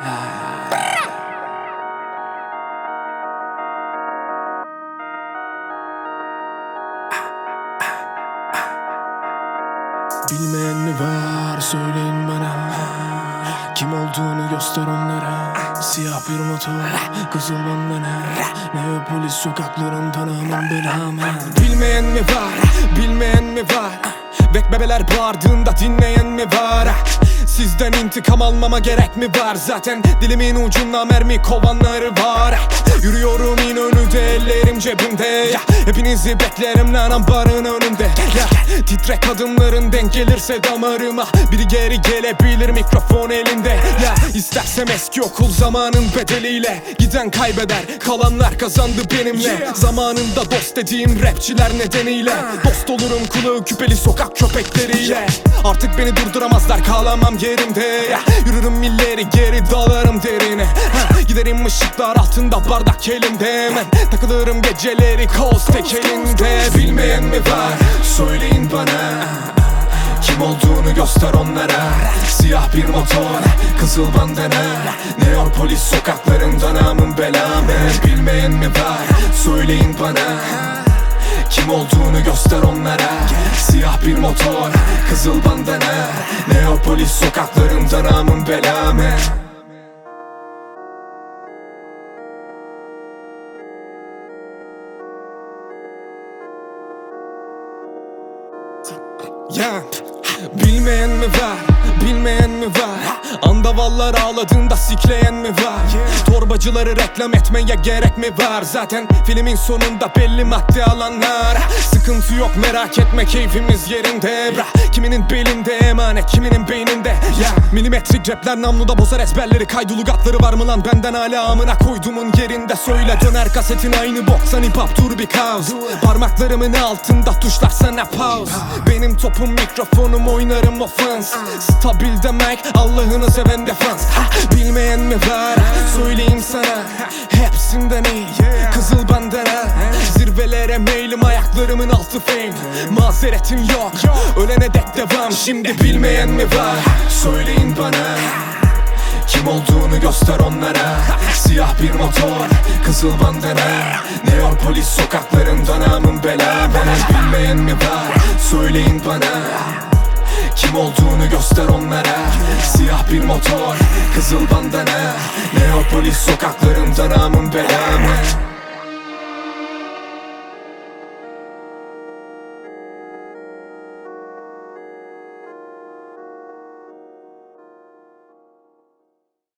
Bilmeyen mi var? Söyleyin bana. Kim olduğunu göster onlara. Siyah bir motor kızıl bandana. Neopolis sokaklarından aman belamı Bilmeyen mi var? Bilmeyen mi var? Bek bebeler bağırdığında dinleyen mi var Sizden intikam almama gerek mi var? Zaten dilimin ucunda mermi kovanları var. Yürüyorum in önünde ellerim cebimde. Ya Hepinizi beklerim lan ambarın önünde. Ya Titrek adımların denk gelirse damarıma. Biri geri gelebilir mikrofon elinde. Ya İstersem eski okul zamanın bedeliyle. Giden kaybeder kalanlar kazandı benimle. Zamanında dost dediğim rapçiler nedeniyle. Dost olurum kulağı küpeli sokak köpekleriyle. Artık beni durduramazlar kalamam yerimde. Ya Yürürüm milleri geri dalarım derine. Ha, Giderim ışıklar altında bardak elimde. Hemen takılırım geceleri koz tek elinde. Bilmeyen mi var? Söyleyin olduğunu göster onlara. Siyah bir motor, kızıl bandana. Neopolis sokaklarında namın belamı. Bilmeyen mi var? Söyleyin bana. Kim olduğunu göster onlara. Siyah bir motor, kızıl bandana. Neopolis sokaklarında namın belamı. Ya Bilmeyen mi var, bilmeyen mi var Andavallar ağladığında sikleyen mi var? Torbacıları reklam etmeye gerek mi var? Zaten filmin sonunda belli madde alanlar. Sıkıntı yok merak etme keyfimiz yerinde. Bra. Kiminin belinde emanet kiminin beyninde. Ya Milimetrik cepler namluda bozar ezberleri. Kaydulu gatları var mı lan? Benden hala amına koyduğumun yerinde. Söyle döner kasetin aynı boksan hip hop dur bir kaos. Parmaklarımın altında tuşlar sana pause. Benim topum mikrofonum oynarım ofans Stabil demek Allah'ını seven defans Ha, Bilmeyen mi var söyleyeyim sana Hepsinden iyi. Kızıl bandana Zirvelere meylim ayaklarımın altı fame Mazeretim yok Ölene dek devam. Şimdi bilmeyen mi var söyleyin bana kim olduğunu göster onlara. Siyah bir motor, kızıl bandana. Neopolis sokaklarında namın bela. Ben bilmeyen mi var söyleyin bana kim olduğunu göster onlara. Siyah bir motor, kızıl bandana Neopolis sokaklarında namın belamı